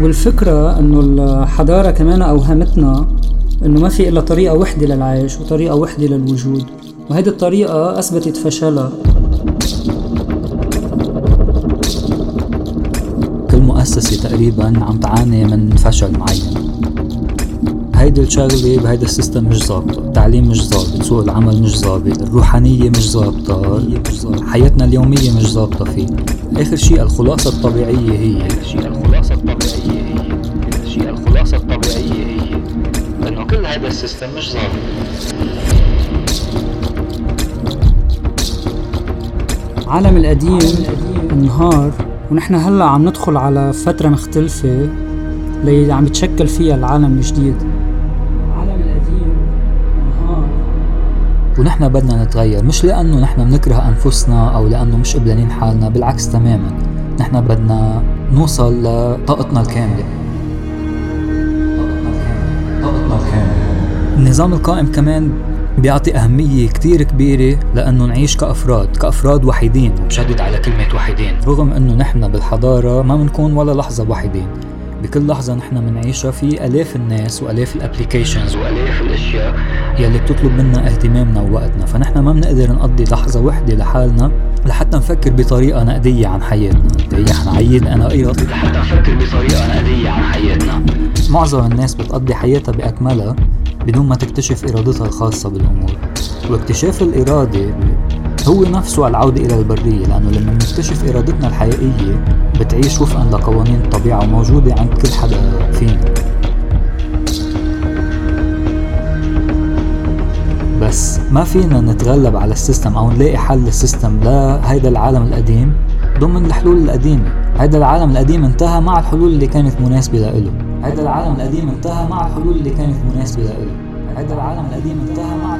والفكرة إنه الحضارة كمان أوهمتنا إنه ما في إلا طريقة وحدة للعيش وطريقة وحدة للوجود وهيدي الطريقة أثبتت فشلها. كل مؤسسة تقريبا عم تعاني من فشل معين. هيدي الشغلة بهيدا السيستم مش ظابطة التعليم مش ظابط سوق العمل مش ظابط الروحانية مش ظابطة حياتنا اليومية مش ظابطة فيه. آخر شيء الخلاصة الطبيعية هي آخر شيء الخلاصة الطبيعية هي آخر شيء الخلاصة الطبيعية هي إنه كل هذا السيستم مش ظابط. العالم القديم انهار ونحن هلأ عم ندخل على فترة مختلفة اللي عم يتشكل فيها العالم الجديد. ونحن بدنا نتغير مش لأنه نحن بنكره أنفسنا أو لأنه مش قبلانين حالنا بالعكس تماما. نحن بدنا نوصل لطاقتنا الكاملة. النظام القائم كمان بيعطي أهمية كتير كبيرة لأنه نعيش كأفراد كأفراد وحيدين. وبشدد على كلمة وحيدين رغم أنه نحن بالحضارة ما بنكون ولا لحظة وحيدين. بكل لحظة نحن بنعيشها في آلاف الناس وآلاف الابليكيشنز وآلاف الأشياء يلي بتطلب منا اهتمامنا ووقتنا. فنحن ما بنقدر نقضي لحظة وحدة لحالنا لحتى نفكر بطريقة نقدية عن حياتنا. ريحنا عيد أنا قيرط لحتى نفكر بطريقة نقدية عن حياتنا. معظم الناس بتقضي حياتها بأكملها بدون ما تكتشف إرادتها الخاصة بالأمور. واكتشاف الإرادة هو نفسه العودة إلى البرية لأنه لما نكتشف إرادتنا الحقيقية بتعيش وفقا لقوانين الطبيعة وموجودة عند كل حدا فينا. بس ما فينا نتغلب على ال system أو نلاقي حل لل system. لهيدا العالم القديم ضمن الحلول القديمة. هيدا العالم القديم انتهى مع الحلول اللي كانت مناسبة لإله. هيدا العالم القديم انتهى مع الحلول اللي كانت مناسبة لإله. هيدا العالم القديم انتهى مع